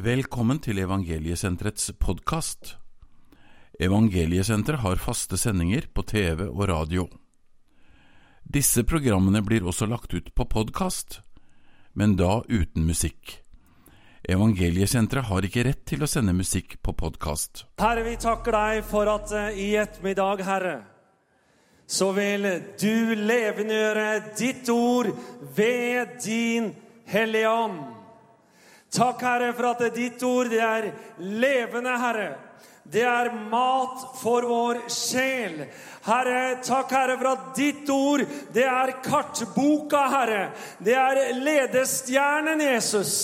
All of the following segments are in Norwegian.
Velkommen til Evangeliesenterets podkast. Evangeliesenteret har faste sendinger på TV og radio. Disse programmene blir også lagt ut på podkast, men da uten musikk. Evangeliesenteret har ikke rett til å sende musikk på podkast. Herre, vi takker deg for at eh, i ettermiddag, Herre, så vil du levendegjøre ditt ord ved din Hellige Ånd. Takk, Herre, for at ditt ord det er levende, Herre. Det er mat for vår sjel. Herre, takk, Herre, for at ditt ord, det er kartboka, Herre. Det er ledestjernen, Jesus.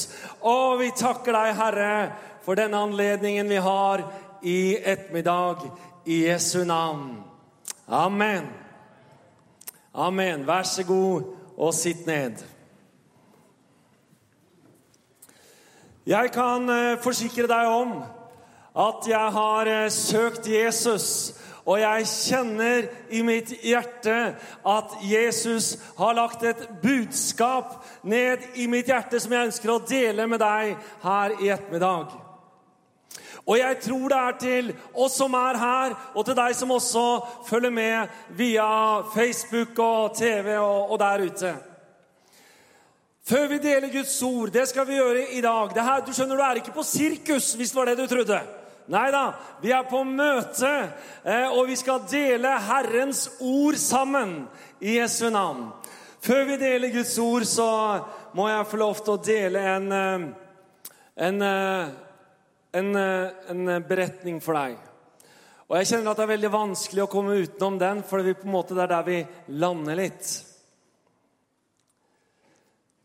Og vi takker deg, Herre, for denne anledningen vi har i ettermiddag. I Jesu navn. Amen. Amen. Vær så god og sitt ned. Jeg kan eh, forsikre deg om at jeg har eh, søkt Jesus, og jeg kjenner i mitt hjerte at Jesus har lagt et budskap ned i mitt hjerte som jeg ønsker å dele med deg her i ettermiddag. Og jeg tror det er til oss som er her, og til deg som også følger med via Facebook og TV og, og der ute. Før vi deler Guds ord, det skal vi gjøre i dag. Her, du skjønner, du er ikke på sirkus, hvis det var det du trodde. Nei da, vi er på møte, eh, og vi skal dele Herrens ord sammen i Jesu navn. Før vi deler Guds ord, så må jeg få lov til å dele en, eh, en, eh, en, en beretning for deg. Og jeg kjenner at det er veldig vanskelig å komme utenom den, for det er der vi lander litt.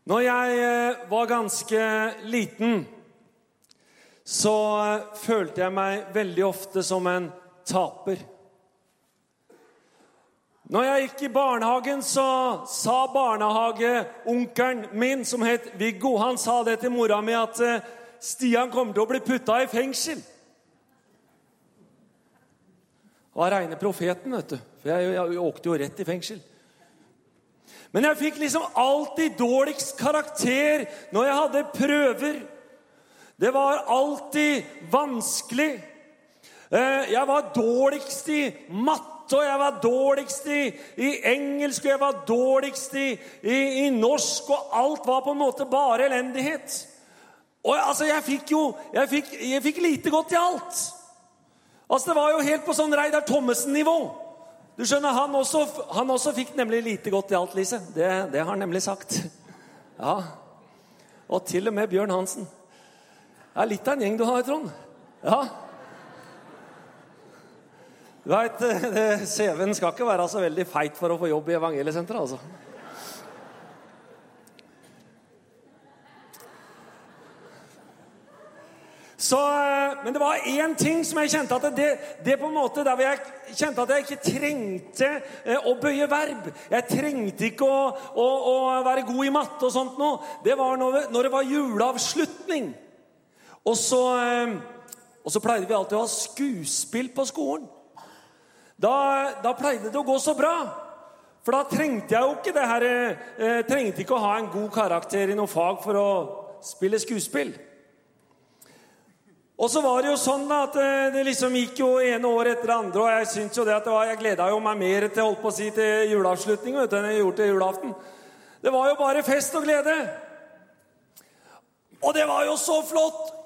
Når jeg var ganske liten så følte jeg meg veldig ofte som en taper. Når jeg gikk i barnehagen, så sa barnehageonkelen min, som het Viggo, han sa det til mora mi at eh, Stian kommer til å bli putta i fengsel. Det var reine profeten, vet du. For jeg, jeg, jeg åkte jo rett i fengsel. Men jeg fikk liksom alltid dårligst karakter når jeg hadde prøver. Det var alltid vanskelig. Eh, jeg var dårligst i matte, og jeg var dårligst i, i engelsk, og jeg var dårligst i, i, i, norsk, og alt var på en måte bare elendighet. Og altså, jeg fikk jo jeg fikk, jeg fikk lite godt i alt. Altså, Det var jo helt på sånn Reidar Thommessen-nivå. Du skjønner, han også, han også, fikk nemlig lite godt i alt, Lise. Det, det har han nemlig sagt. Ja. Og til og med Bjørn Hansen. Det er litt av en gjeng du har, Trond. Ja. Du veit, eh, CV-en skal ikke være så veldig feit for å få jobb i Evangeliesenteret, altså. Så, eh, men det var én ting som jeg kjente at det, det på en måte der jeg kjente at jeg ikke trengte eh, å bøye verb. Jeg trengte ikke å, å, å være god i matte og sånt noe. Det var når, når det var juleavslutning. Og så, eh, og så pleide vi alltid å ha skuespill på skolen. Da, da, pleide det å gå så bra. For da trengte jeg jo ikke det her, eh, trengte ikke å ha en god karakter i noe fag for å spille skuespill. Og så var det jo sånn da, at eh, det liksom gikk jo ene år etter det andre. Og jeg synes jo det at det var, jeg gleda meg mer til holdt på å si, til juleavslutning vet enn jeg gjorde til julaften. Det var jo bare fest og glede. Og det var jo så flott!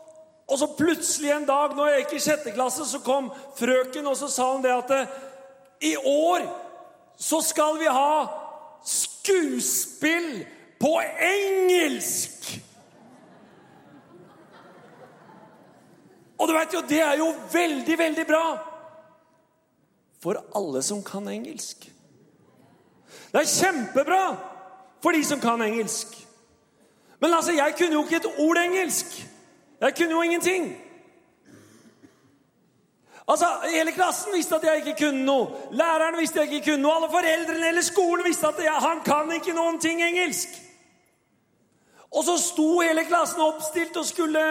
Og så plutselig en dag når jeg gikk i sjette klasse, så kom frøken og så sa hun det at i år så skal vi ha skuespill på engelsk! Og du vet jo, det er jo veldig, veldig bra for alle som kan engelsk. Det er kjempebra for de som kan engelsk. Men altså, jeg kunne jo ikke et ord engelsk. Jeg kunne jo ingenting. Altså, Hele klassen visste at jeg ikke kunne noe. Læreren visste jeg ikke kunne noe. Alle foreldrene eller skolen visste at jeg, han kan ikke noen ting engelsk. Og så sto hele klassen oppstilt og skulle,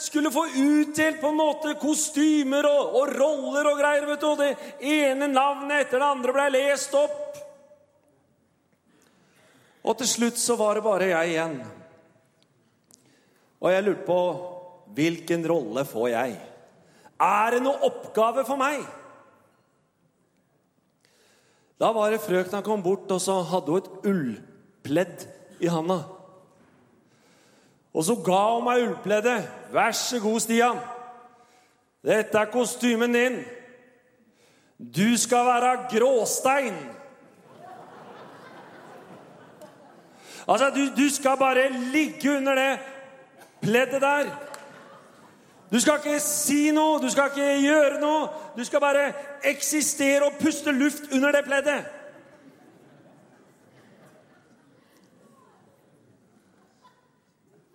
skulle få utdelt på en måte kostymer og, og, roller og greier. vet du, Og det ene navnet etter det andre ble lest opp. Og til slutt så var det bare jeg igjen. Og jeg lurte på hvilken rolle får jeg? Er det noe oppgave for meg? Da var det frøkna kom bort, og så hadde hun et ullpledd i handa. Og så ga hun meg ullpleddet. Vær så god, Stian. Dette er kostymen din. Du skal være gråstein. Altså, du, du skal bare ligge under det pleddet der. Du skal ikke si noe, du skal ikke gjøre noe. Du skal bare eksistere og puste luft under det pleddet.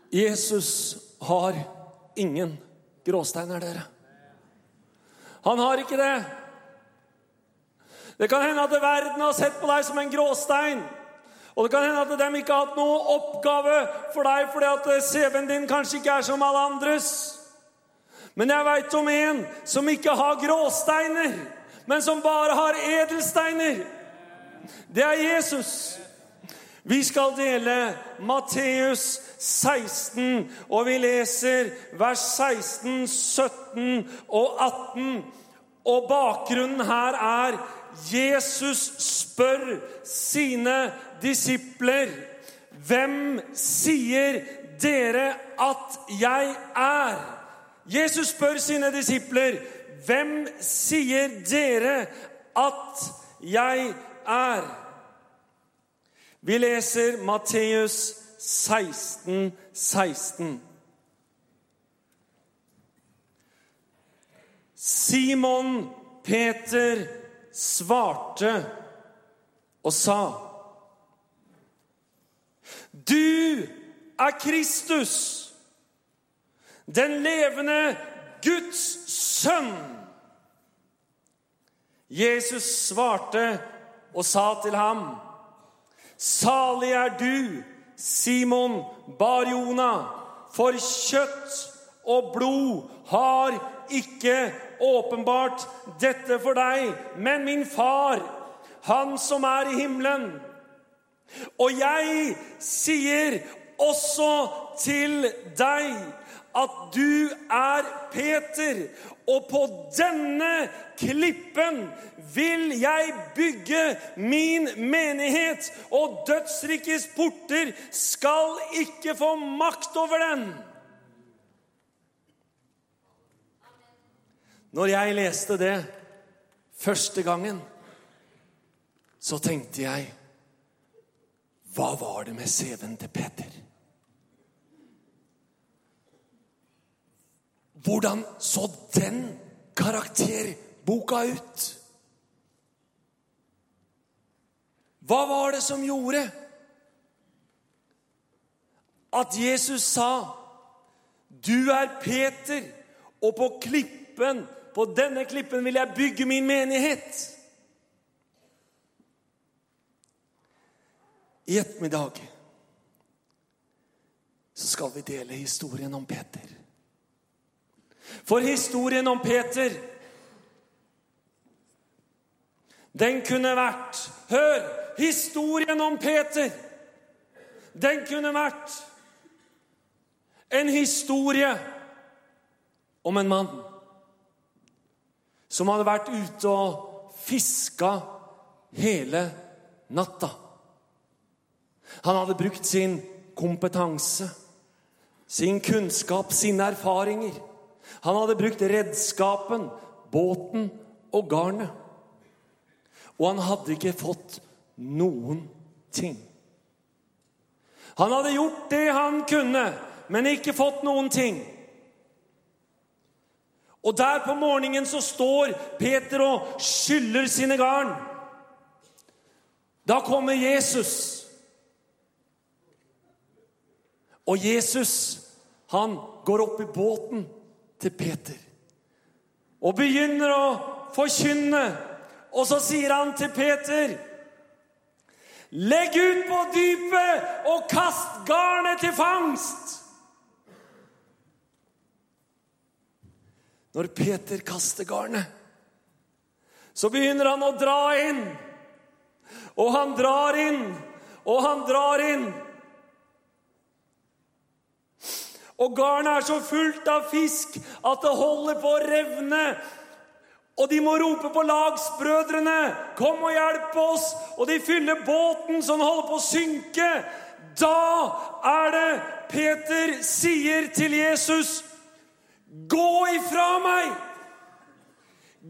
Jesus har ingen gråsteiner, dere. Han har ikke det. Det kan hende at verden har sett på deg som en gråstein. Og det kan hende at de ikke har hatt noen oppgave for deg fordi at CV-en din kanskje ikke er som alle andres. Men jeg veit om en som ikke har gråsteiner, men som bare har edelsteiner. Det er Jesus. Vi skal dele Matteus 16, og vi leser vers 16, 17 og 18. Og bakgrunnen her er Jesus spør sine disipler Hvem sier dere at jeg er? Jesus spør sine disipler Hvem sier dere at jeg er? Vi leser Matteus 16, 16. Simon Peter svarte og sa Du er Kristus, den levende Guds sønn. Jesus svarte og sa til ham Salig er du, Simon Barjona, for kjøtt og blod har ikke åpenbart dette for deg, men min far, han som er i himmelen. Og jeg sier også til deg at du er Peter, og på denne klippen vil jeg bygge min menighet, og dødsrikets porter skal ikke få makt over den. Når jeg leste det første gangen, så tenkte jeg Hva var det med CV-en til Peter? Hvordan så den karakterboka ut? Hva var det som gjorde at Jesus sa, 'Du er Peter, og på klippen, på denne klippen vil jeg bygge min menighet'? I ettermiddag så skal vi dele historien om Peter. For historien om Peter, den kunne vært Hør! Historien om Peter, den kunne vært en historie om en mann som hadde vært ute og fiska hele natta. Han hadde brukt sin kompetanse, sin kunnskap, sine erfaringer. Han hadde brukt redskapen, båten og garnet. Og han hadde ikke fått noen ting. Han hadde gjort det han kunne, men ikke fått noen ting. Og der på morgenen så står Peter og skyller sine garn. Da kommer Jesus. Og Jesus, han går opp i båten til Peter og begynner å forkynne. Og så sier han til Peter Legg ut på dypet og kast garnet til fangst! Når Peter kaster garnet, så begynner han å dra inn. Og han drar inn, og han drar inn. Og garnet er så fullt av fisk at det holder på å revne. Og de må rope på lagsbrødrene, 'Kom og hjelp oss!' Og de fyller båten så den holder på å synke. Da er det Peter sier til Jesus, 'Gå ifra meg!'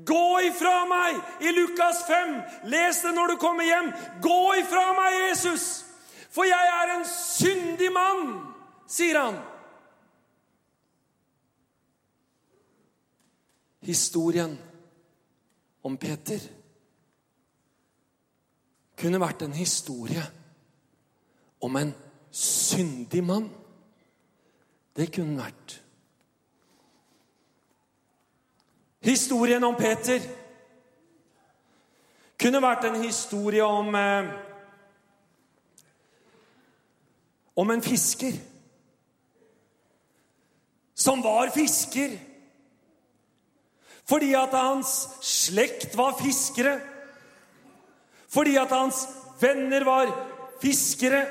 Gå ifra meg! I Lukas 5. Les det når du kommer hjem. Gå ifra meg, Jesus! For jeg er en syndig mann, sier han. Historien om Peter kunne vært en historie om en syndig mann. Det kunne den vært. Historien om Peter kunne vært en historie om eh, Om en fisker som var fisker fordi at hans slekt var fiskere, fordi at hans venner var fiskere.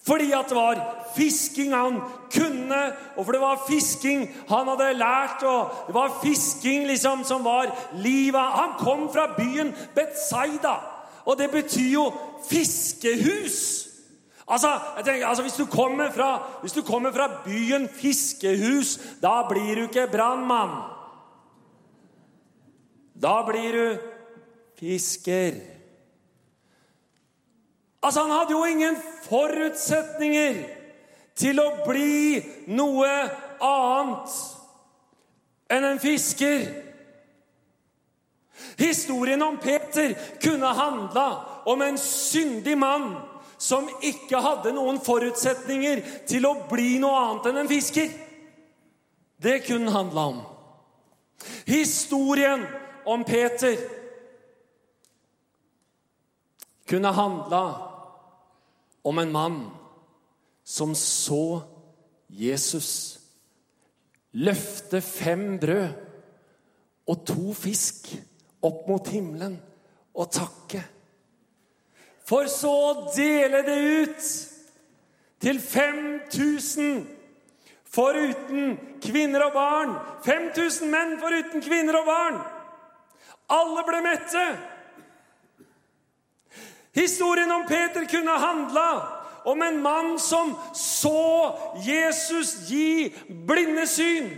Fordi at det var fisking han kunne, og for det var fisking han hadde lært. og Det var fisking liksom som var livet. Han kom fra byen Betzaida, og det betyr jo fiskehus. Altså, tenker, altså hvis, du fra, hvis du kommer fra byen Fiskehus, da blir du ikke brannmann. Da blir du fisker. Altså, han hadde jo ingen forutsetninger til å bli noe annet enn en fisker. Historien om Peter kunne handla om en syndig mann som ikke hadde noen forutsetninger til å bli noe annet enn en fisker. Det kunne handla om. Historien om Peter kunne handla om en mann som så Jesus løfte fem brød og to fisk opp mot himmelen og takke. For så å dele det ut til 5000 foruten kvinner og barn. 5000 menn foruten kvinner og barn. Alle ble mette. Historien om Peter kunne handla om en mann som så Jesus gi blinde syn.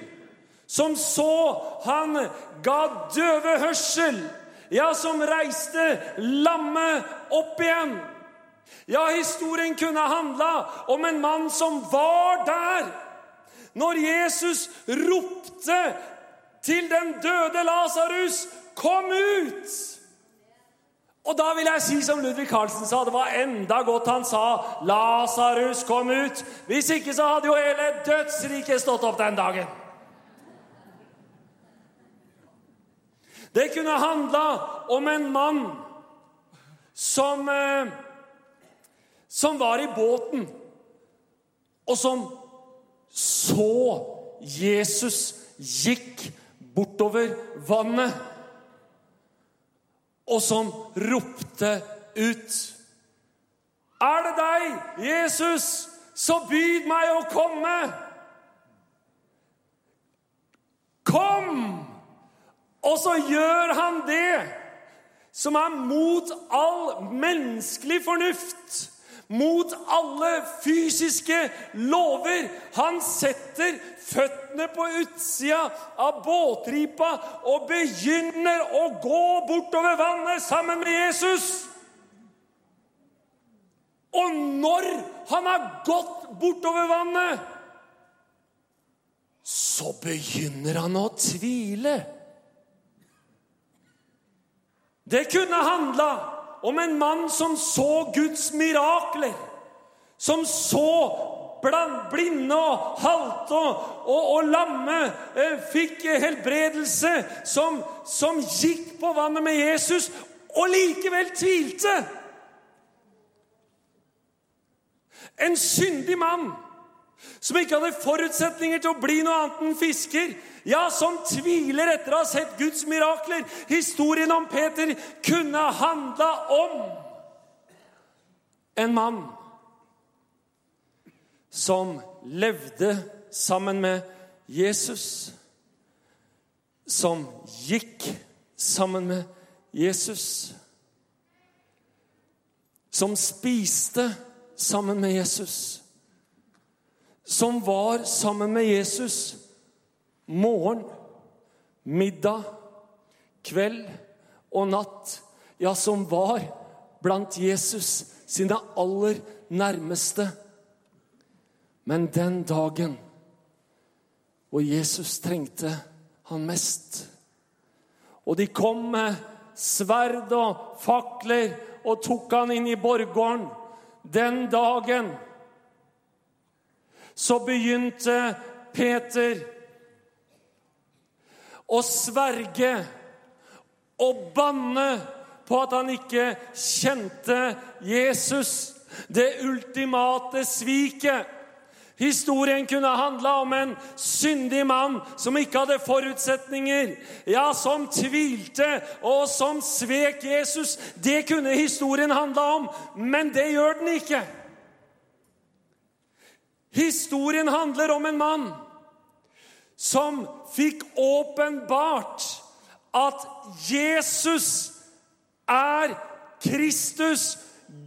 Som så han ga døve hørsel. Ja, som reiste lamme opp igjen. Ja, historien kunne handla om en mann som var der når Jesus ropte til den døde Lasarus 'Kom ut!' Og da vil jeg si som Ludvig Carlsen sa, det var enda godt han sa 'Lasarus, kom ut'. Hvis ikke så hadde jo hele dødsriket stått opp den dagen. Det kunne handla om en mann som eh, Som var i båten, og som så Jesus gikk bortover vannet og som ropte ut. Er det deg, Jesus, så byd meg å komme. Kom! Og så gjør han det som er mot all menneskelig fornuft mot alle fysiske lover. Han setter føttene på utsida av båtripa og begynner å gå bortover vannet sammen med Jesus. Og når han har gått bortover vannet, så begynner han å tvile. Det kunne handla om en mann som så Guds mirakler. Som så blinde og halte og, og, og lamme eh, fikk helbredelse. Som, som gikk på vannet med Jesus, og likevel tvilte. En syndig mann som ikke hadde forutsetninger til å bli noe annet enn fisker. Ja, som tviler etter å ha sett Guds mirakler. Historien om Peter kunne handla om en mann som levde sammen med Jesus. Som gikk sammen med Jesus. Som spiste sammen med Jesus. Som var sammen med Jesus morgen, middag, kveld og natt. Ja, som var blant Jesus sine aller nærmeste. Men den dagen hvor Jesus trengte han mest Og de kom med sverd og fakler og tok han inn i borggården. Den dagen så begynte Peter å sverge og banne på at han ikke kjente Jesus. Det ultimate sviket. Historien kunne handla om en syndig mann som ikke hadde forutsetninger, ja, som tvilte og som svek Jesus. Det kunne historien handla om, men det gjør den ikke. Historien handler om en mann som fikk åpenbart at Jesus er Kristus,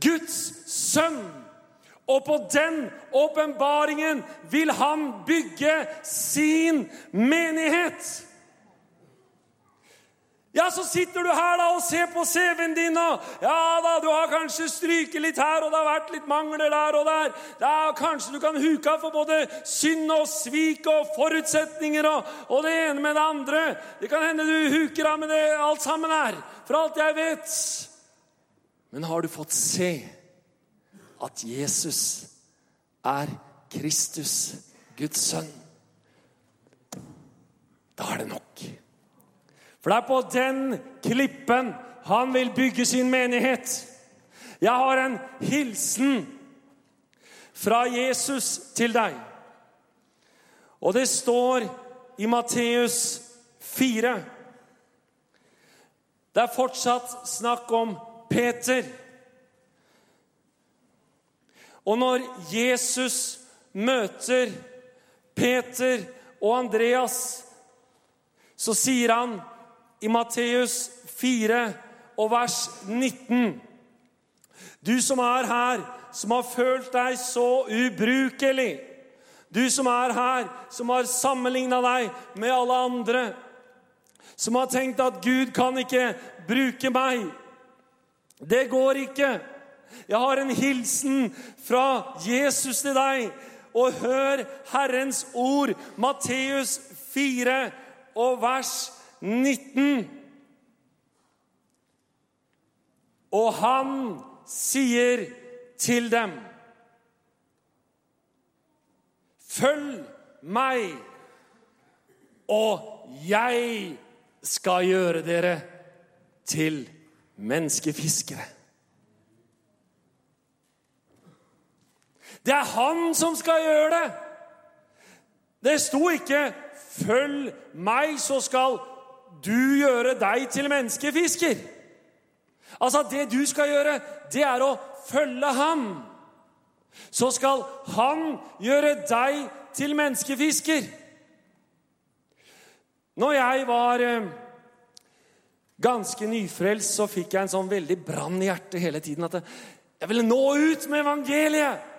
Guds sønn. Og på den åpenbaringen vil han bygge sin menighet. Ja, så sitter du her da og ser på CV-en din, og ja da, du har kanskje stryket litt her, og det har vært litt mangler der og der. Ja, kanskje du kan huke av for både synd og svik og forutsetninger og, og, det ene med det andre. Det kan hende du huker av med det alt sammen her, for alt jeg vet. Men har du fått se at Jesus er Kristus, Guds sønn? Da er det nok. For det er på den klippen han vil bygge sin menighet. Jeg har en hilsen fra Jesus til deg. Og det står i Matteus 4. Det er fortsatt snakk om Peter. Og når Jesus møter Peter og Andreas, så sier han i Matteus 4 og vers 19. Du som er her, som har følt deg så ubrukelig. Du som er her, som har sammenligna deg med alle andre. Som har tenkt at 'Gud kan ikke bruke meg'. Det går ikke. Jeg har en hilsen fra Jesus til deg. Og hør Herrens ord, Matteus 4 og vers 19. Og han sier til dem Følg meg, og jeg skal gjøre dere til menneskefiskere. Det er han som skal gjøre det. Det sto ikke 'følg meg, så skal du gjøre deg til menneskefisker. Altså, det du skal gjøre, det er å følge ham. Så skal han gjøre deg til menneskefisker. Når jeg var eh, ganske nyfrelst, så fikk jeg en sånn veldig brann i hjertet hele tiden at jeg ville nå ut med evangeliet.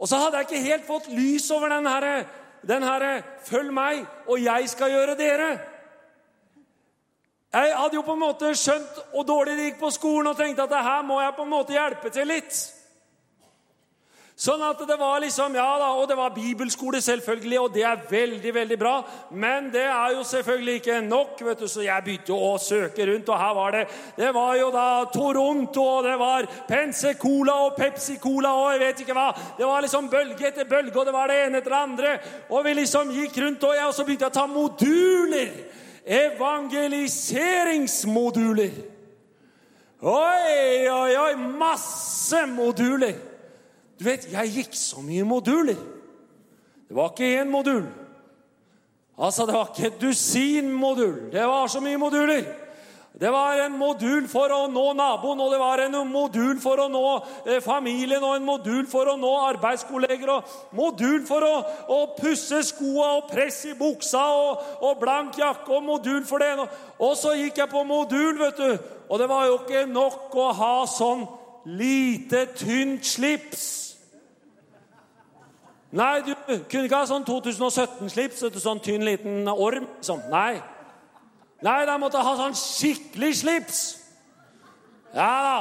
Og så hadde jeg ikke helt fått lys over den herre den herre 'Følg meg, og jeg skal gjøre dere'. Jeg hadde jo på en måte skjønt hvor dårlig det gikk på skolen og tenkte at her må jeg på en måte hjelpe til litt. Sånn at det var liksom, ja da, Og det var bibelskole, selvfølgelig, og det er veldig veldig bra. Men det er jo selvfølgelig ikke nok, vet du, så jeg begynte å søke rundt. Og her var det Det var jo da Toronto, og det var Pensecola og Pepsi-Cola og jeg vet ikke hva. Det var liksom bølge etter bølge, og det var det ene etter det andre. Og vi liksom gikk rundt, og jeg også begynte å ta moduler. Evangeliseringsmoduler. Oi, oi, oi! Masse moduler. Du vet, jeg gikk så mye moduler. Det var ikke én modul. Altså, Det var ikke et dusin modul. Det var så mye moduler. Det var en modul for å nå naboen, og det var en modul for å nå eh, familien, og en modul for å nå arbeidskolleger, og modul for å, å pusse skoa og presse i buksa og, og, blank jakke, og modul for det. Og så gikk jeg på modul, vet du. Og det var jo ikke nok å ha sånn lite, tynt slips. Nei, du kunne ikke ha sånn 2017-slips, sånn tynn, liten orm. Sånn. Nei. Nei, da måtte jeg ha sånn skikkelig slips. Ja da.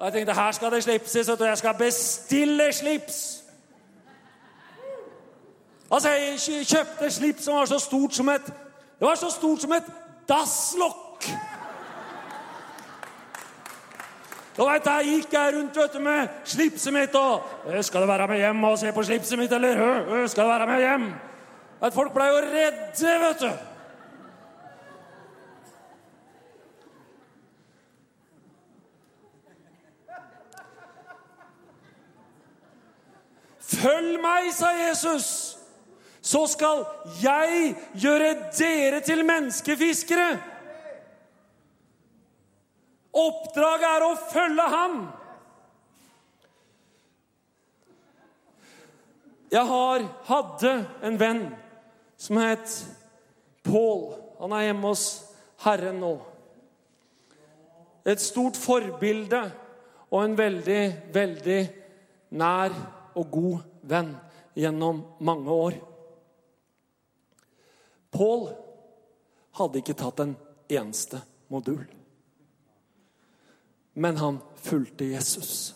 Og jeg tenkte her skal det slipses, og jeg skal bestille slips. Altså, Jeg kjøpte slips som var så stort som et Det var så stort som et dasslokk. Og veit du, gikk jeg rundt vet du, med slipset mitt og 'Skal du være med hjem og se på slipset mitt, eller?' 'Skal du være med hjem?' At folk ble jo redde, vet du. Følg meg, sa Jesus, så skal jeg gjøre dere til menneskefiskere. Oppdraget er å følge ham. Jeg har, hadde en venn som het Pål. Han er hjemme hos Herren nå. Et stort forbilde og en veldig, veldig nær og god venn gjennom mange år. Pål hadde ikke tatt en eneste modul. Men han fulgte Jesus.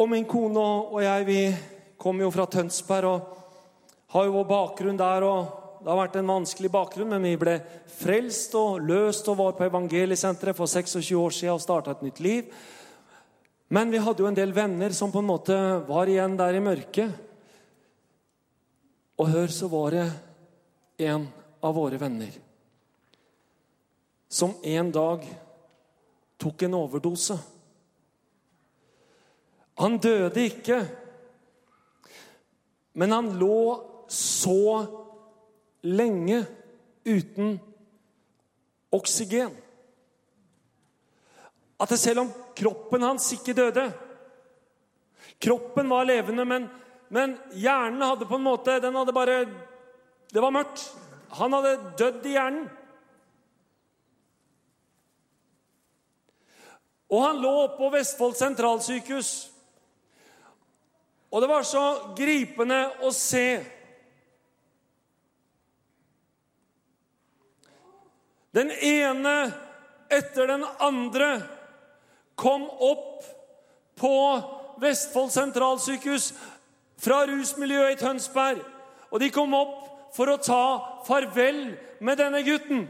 Og min kone og jeg vi kommer jo fra Tønsberg og har jo vår bakgrunn der. og det har vært en vanskelig bakgrunn, men vi ble frelst og løst og var på evangeliesenteret for 26 år siden og starta et nytt liv. Men vi hadde jo en del venner som på en måte var igjen der i mørket. Og hør, så var det en av våre venner som en dag tok en overdose. Han døde ikke, men han lå så lenge uten oksygen. At selv om kroppen hans ikke døde Kroppen var levende, men, men hjernen hadde på en måte den hadde bare, Det var mørkt. Han hadde dødd i hjernen. Og han lå på Vestfold sentralsykehus. Og det var så gripende å se Den ene etter den andre kom opp på Vestfold sentralsykehus fra rusmiljøet i Tønsberg. Og de kom opp for å ta farvel med denne gutten.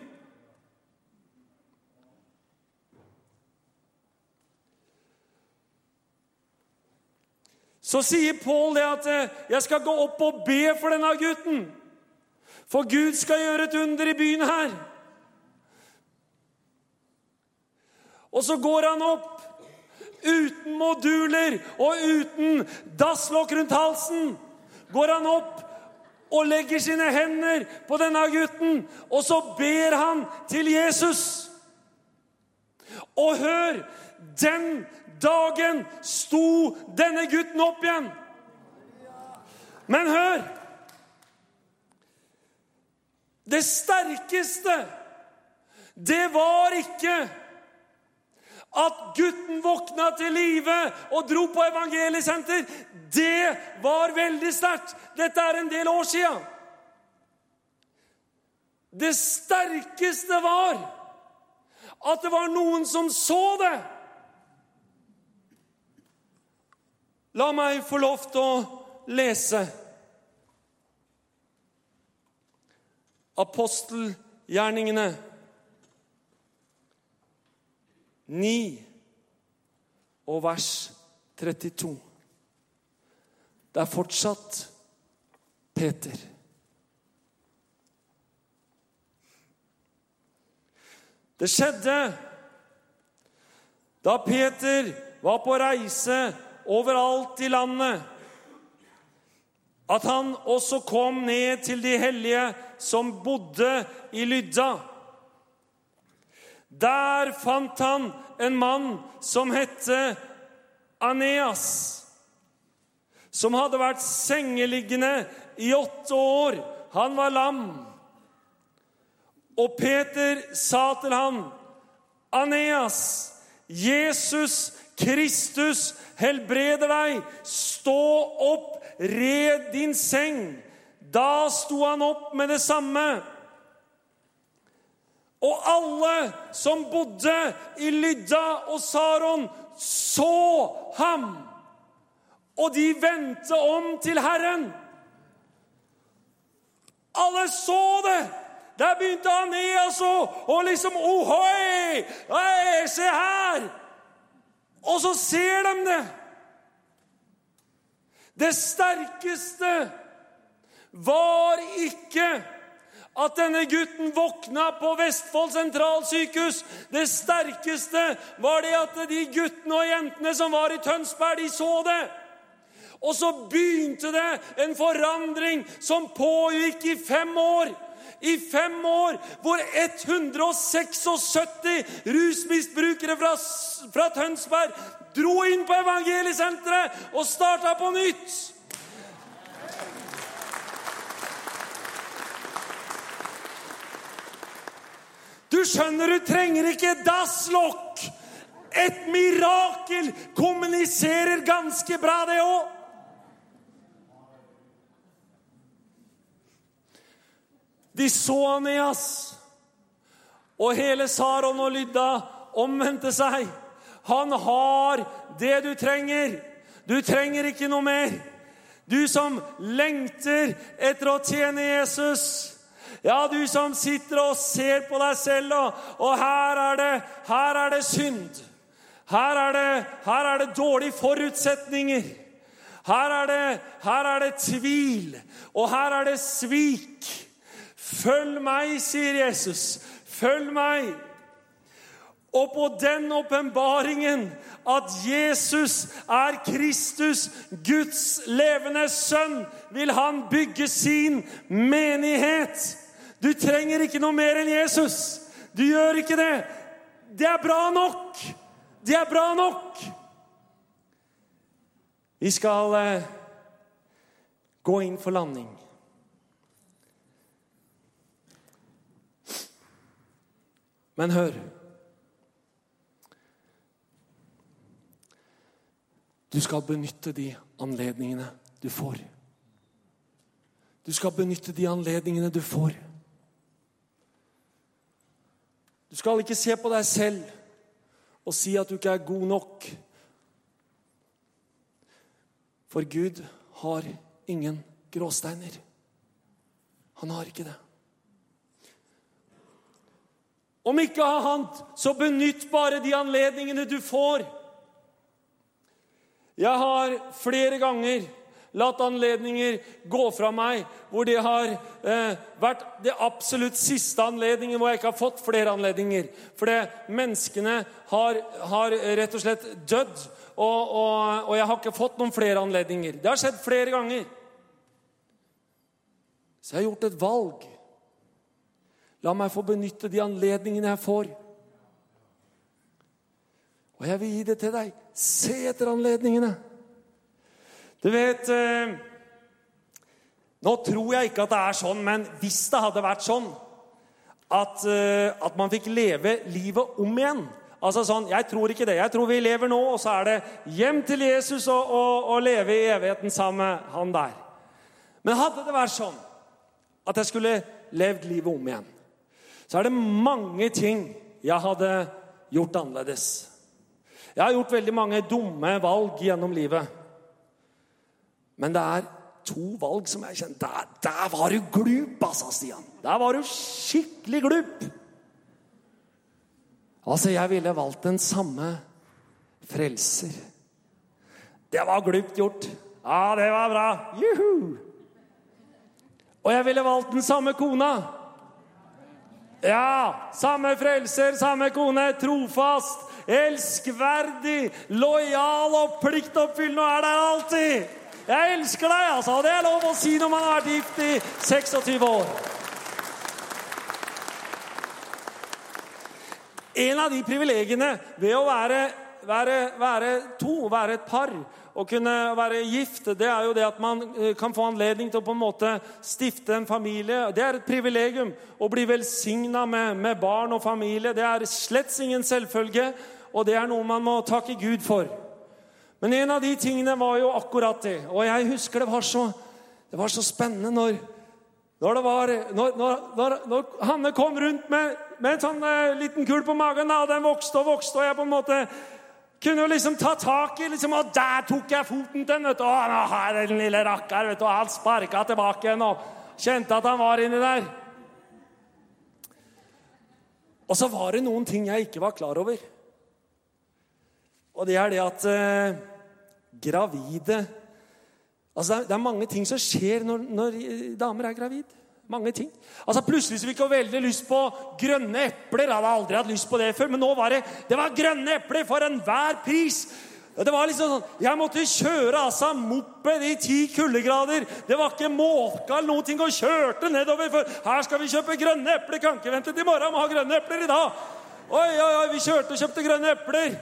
Så sier Pål det at eh, 'jeg skal gå opp og be for denne gutten'. For Gud skal gjøre et under i byen her. Og så går han opp uten moduler og uten dasslokk rundt halsen. Går han opp og legger sine hender på denne gutten, og så ber han til Jesus. Og hør! Den dagen sto denne gutten opp igjen. Men hør! Det sterkeste, det var ikke at gutten våkna til live og dro på evangeliesenter, det var veldig sterkt. Dette er en del år sia. Det sterkeste var at det var noen som så det. La meg få lov til å lese apostelgjerningene 9 og vers 32. Det er fortsatt Peter. Det skjedde da Peter var på reise overalt i landet, at han også kom ned til de hellige som bodde i Lydda. Der fant han en mann som hette Aneas, som hadde vært sengeliggende i åtte år. Han var lam. Og Peter sa til ham, Aneas, Jesus Kristus helbreder deg. Stå opp, red din seng. Da sto han opp med det samme. Og alle som bodde i Lydda og Saron, så ham. Og de vendte om til Herren. Alle så det! Der begynte Aneas å liksom Ohoi! Hei, se her! Og så ser de det. Det sterkeste var ikke at denne gutten våkna på Vestfold sentralsykehus. Det sterkeste var det at de guttene og jentene som var i Tønsberg, de så det. Og så begynte det en forandring som pågikk i fem år. I fem år hvor 176 rusmisbrukere fra, fra Tønsberg dro inn på evangeliesenteret og starta på nytt. Du skjønner, du trenger ikke dasslokk. Et mirakel kommuniserer ganske bra, det òg. De så Aneas, og hele Saron og Lydda omvendte seg. Han har det du trenger. Du trenger ikke noe mer. Du som lengter etter å tjene Jesus. Ja, du som sitter og ser på deg selv, og, og her, er det, her er det synd. Her er det, her er det dårlige forutsetninger. Her er, det, her er det tvil, og her er det svik. Følg meg, sier Jesus. Følg meg. Og på den åpenbaringen at Jesus er Kristus, Guds levende sønn, vil han bygge sin menighet. Du trenger ikke noe mer enn Jesus. Du gjør ikke det. Det er bra nok. Det er bra nok. Vi skal eh, gå inn for landing. Men hør Du skal benytte de anledningene du får. Du skal benytte de anledningene du får. Du skal ikke se på deg selv og si at du ikke er god nok. For Gud har ingen gråsteiner. Han har ikke det. Om ikke annet, så benytt bare de anledningene du får. Jeg har flere ganger latt anledninger gå fra meg hvor det har eh, vært det absolutt siste anledningen hvor jeg ikke har fått flere anledninger. Fordi menneskene har, har rett og slett dødd, og, og, og, jeg har ikke fått noen flere anledninger. Det har skjedd flere ganger. Så jeg har gjort et valg. La meg få benytte de anledningene jeg får. Og jeg vil gi det til deg. Se etter anledningene. Du vet eh, Nå tror jeg ikke at det er sånn, men hvis det hadde vært sånn at, eh, at man fikk leve livet om igjen Altså sånn, Jeg tror ikke det. Jeg tror vi lever nå, og så er det hjem til Jesus og, og, og leve i evigheten sammen med han der. Men hadde det vært sånn at jeg skulle levd livet om igjen, så er det mange ting jeg hadde gjort annerledes. Jeg har gjort veldig mange dumme valg gjennom livet. Men det er to valg som jeg kjenner Der, der var du glup, altså, Stian. Der var du skikkelig glup. Altså, jeg ville valgt den samme frelser. Det var glupt gjort. Ja, det var bra. Juhu! Og jeg ville valgt den samme kona. Ja, samme frelser, samme kone. Trofast, elskverdig, lojal og pliktoppfyllende og er der alltid. Jeg elsker deg, altså. Det er lov å si når man har vært gift i 26 år. En av de privilegiene ved å være, være, være to, være et par å kunne være gift, det er jo det at man eh, kan få anledning til å på en måte stifte en familie. Det er et privilegium å bli velsigna med, med, barn og familie. Det er slett ingen selvfølge, og det er noe man må takke Gud for. Men en av de tingene var jo akkurat det. Og jeg husker det var så, det var så spennende når, når, var, når, når, Hanne kom rundt med, med en sånn eh, liten kul på magen, og den vokste og vokste, og jeg på en måte kunne jo liksom ta tak i liksom, Og der tok jeg foten til vet du. Nå har jeg den lille rakkar. vet du, Og han sparka tilbake igjen og kjente at han var inni der. Og så var det noen ting jeg ikke var klar over. Og det er det at eh, gravide Altså, det er, det er mange ting som skjer når, når damer er gravide. Mange ting. Altså Plutselig fikk hun veldig lyst på grønne epler. Jeg hadde aldri hatt lyst på det før, men nå var det, det var grønne epler for enhver pris. Det var liksom sånn, Jeg måtte kjøre altså moped i ti kuldegrader. Det var ikke måka eller noen ting, og kjørte nedover. For her skal vi kjøpe grønne epler. Kan ikke vente til i morgen, må ha grønne epler i dag. Oi, oi, oi, vi kjørte og kjøpte grønne epler.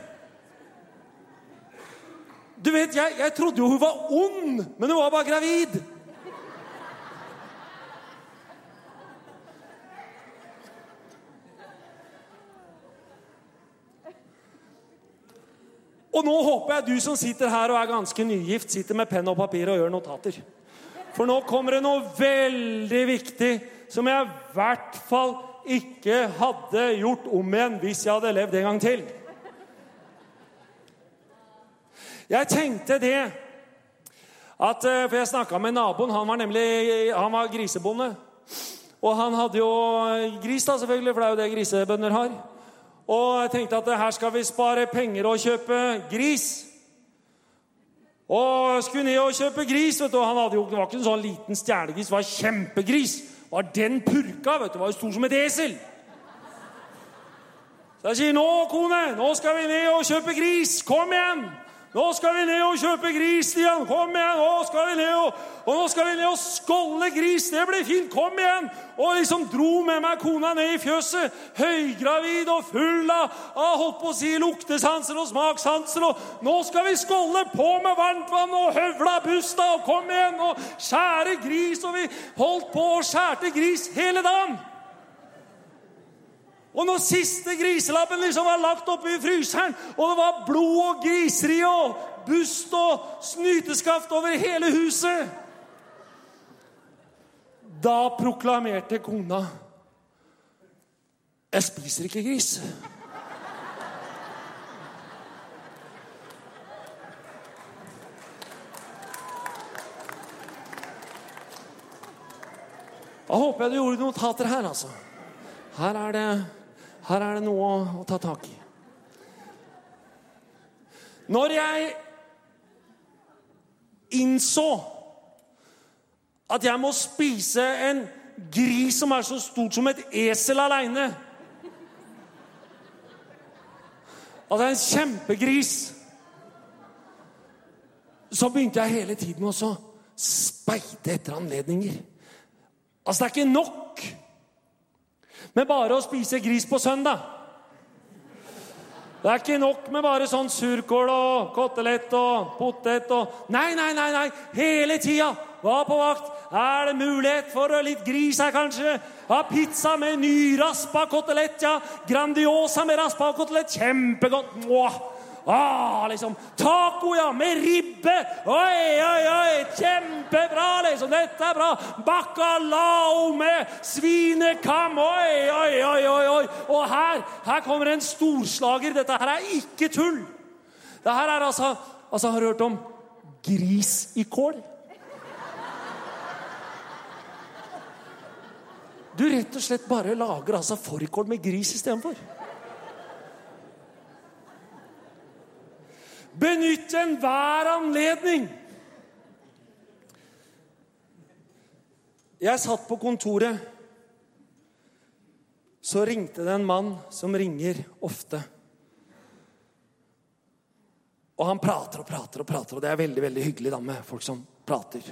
Du vet, jeg, jeg trodde jo hun var ond, men hun var bare gravid. Og nå håper jeg du som sitter her og er ganske nygift, sitter med penn og papir og gjør notater. For nå kommer det noe veldig viktig som jeg i hvert fall ikke hadde gjort om igjen hvis jeg hadde levd en gang til. Jeg tenkte det at, eh, For jeg snakka med naboen. Han var nemlig han var grisebonde. Og han hadde jo gris, da selvfølgelig, for det er jo det grisebønder har. Og jeg tenkte at her skal vi spare penger og kjøpe gris. Og skulle ned og kjøpe gris. vet du, han hadde jo, Det var ikke en sånn liten stjernegris, det var kjempegris. Var den purka. vet du, det var jo stor som et esel. Så jeg sier, 'Nå, kone, nå skal vi ned og kjøpe gris. Kom igjen!' Nå skal vi ned og kjøpe gris, Stian! Kom igjen! Nå skal vi ned og, og nå skal vi ned og skålle gris! Det blir fint! Kom igjen! Og liksom dro med meg kona ned i fjøset, høygravid og full av, av holdt på å si, luktesanser og smakssanser. Og nå skal vi skålle på med varmt vann og høvla busta og kom igjen! Og skjære gris! Og vi holdt på og skjærte gris hele dagen. Og når siste griselappen liksom var lagt oppi fryseren, og det var blod og griseri og bust og snyteskaft over hele huset Da proklamerte kona Jeg spiser ikke gris. Da håper jeg du gjorde notater her, altså. Her er det her er det noe å, ta tak i. Når jeg innså at jeg må spise en gris som er så stort som et esel aleine er en kjempegris Så begynte jeg hele tiden å speide etter anledninger. Altså, det er ikke nok med bare å spise gris på søndag. Det er ikke nok med bare sånn surkål og kotelett og potet og Nei, nei, nei! nei. Hele tida var på vakt. Er det mulighet for litt gris her, kanskje? Ha pizza med nyraspa kotelett, ja. Grandiosa med raspa kotelett. Kjempegodt. Mwah. Ah, liksom. Taco, ja, med ribbe! Oi, oi, oi! Kjempebra, liksom! Dette er bra! Bacalao med svinekam! Oi, oi, oi! oi, oi. Og her, her kommer en storslager. Dette her er ikke tull. Det her er altså Altså, Har du hørt om gris i kål? Du rett og slett bare lager altså fårikål med gris istedenfor. Benytt enhver anledning. Jeg satt på kontoret. Så ringte det en mann som ringer ofte. Og han prater og prater og prater, og det er veldig veldig hyggelig da med folk som prater.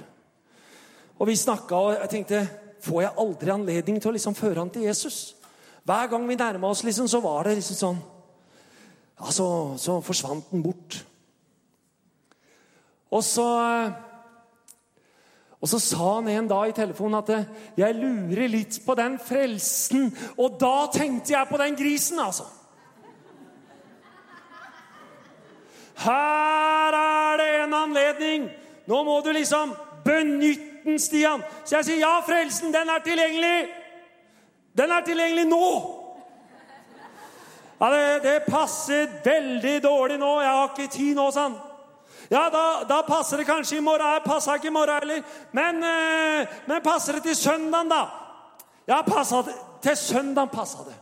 Og vi snakka, og jeg tenkte Får jeg aldri anledning til å liksom føre han til Jesus? Hver gang vi nærma oss, liksom, så var det liksom sånn Ja, så, så forsvant den bort. Og så og så sa han en dag i telefonen at 'jeg lurer litt på den frelsen'. Og da tenkte jeg på den grisen, altså. Her er det en anledning. Nå må du liksom benytte den, Stian. Så jeg sier ja, frelsen, den er tilgjengelig. Den er tilgjengelig nå. Ja, det, det passer veldig dårlig nå. Jeg har ikke tid nå, sa. Ja, da, da, passer det kanskje i morgen. Jeg passa ikke i morgen heller. Men, eh, men, passer det til søndagen, da? Ja, det, til søndagen passa det.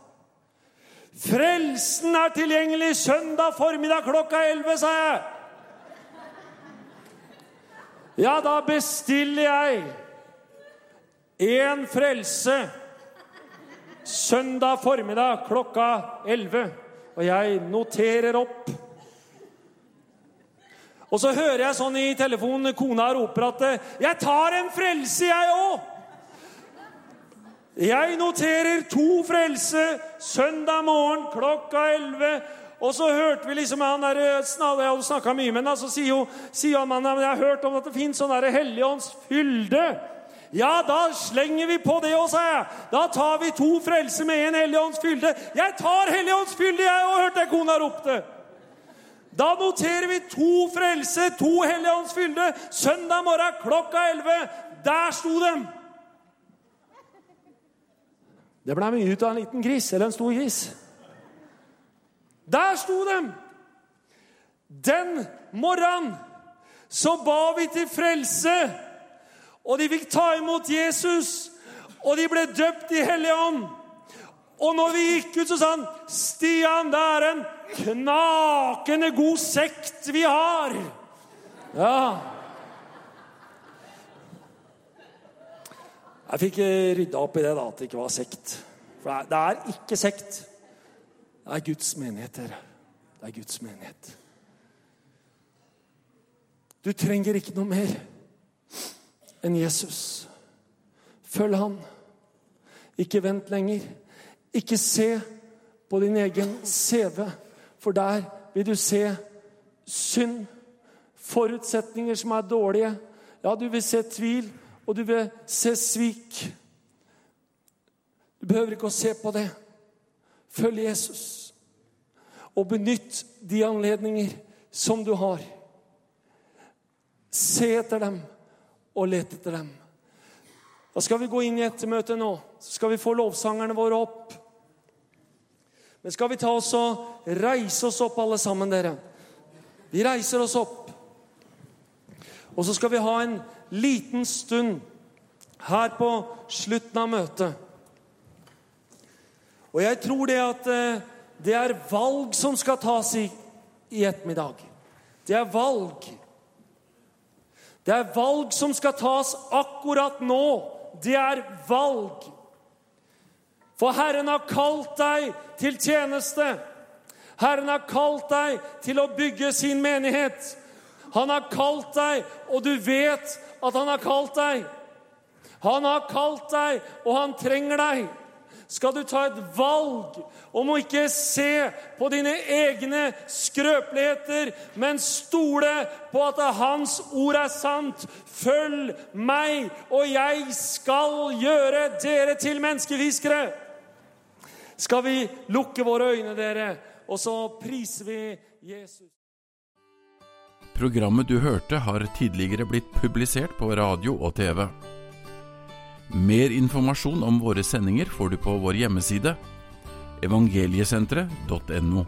Frelsen er tilgjengelig søndag formiddag klokka 11, sa jeg. Ja, da bestiller jeg én frelse søndag formiddag klokka 11. Og jeg noterer opp og så hører jeg sånn i telefonen kona roper at 'Jeg tar en frelse, jeg òg'. Jeg noterer to frelse søndag morgen klokka 11. Og så hørte vi liksom han der, Jeg hadde snakka mye med ham. Så sier, han mannen jeg har hørt om at det fins sånn Helligånds fylde. Ja, da slenger vi på det òg, sa jeg. Da tar vi to frelse med en Helligånds fylde. Jeg tar Helligånds fylde, jeg òg, hørte jeg kona ropte. Da noterer vi to frelse, to helligåndsfylde, søndag morgen klokka 11. Der sto dem! Det ble mye ut av en liten gris, eller en stor gris. Der sto dem! Den morgenen så ba vi til frelse, og de fikk ta imot Jesus, og de ble døpt i Hellig Ånd. Og når vi gikk ut, så sa han, 'Stian, det er en knakende god sekt vi har. Ja. Jeg fikk rydda opp i det, da, at det ikke var sekt. For det er ikke sekt. Det er Guds menighet, dere. Det er Guds menighet. Du trenger ikke noe mer enn Jesus. Følg han. Ikke vent lenger. Ikke se på din egen CV. For der vil du se synd, forutsetninger som er dårlige. Ja, du vil se tvil, og du vil se svik. Du behøver ikke å se på det. Følg Jesus. Og benytt de anledninger som du har. Se etter dem og let etter dem. Da skal vi gå inn i ettermøtet nå. Så skal vi få lovsangerne våre opp. Men skal vi ta oss og reise oss opp, alle sammen, dere? Vi reiser oss opp. Og så skal vi ha en liten stund her på slutten av møtet. Og jeg tror det at eh, det er valg som skal tas i, i ettermiddag. Det er valg. Det er valg som skal tas akkurat nå. Det er valg. For Herren har kalt deg til tjeneste. Herren har kalt deg til å bygge sin menighet. Han har kalt deg, og du vet at han har kalt deg. Han har kalt deg, og han trenger deg. Skal du ta et valg om å ikke se på dine egne skrøpeligheter, men stole på at hans ord er sant. Følg meg, og jeg skal gjøre dere til menneskefiskere skal vi lukke våre øyne, dere, og så priser vi Jesus. Programmet du hørte, har tidligere blitt publisert på radio og TV. Mer informasjon om våre sendinger får du på vår hjemmeside evangeliesenteret.no.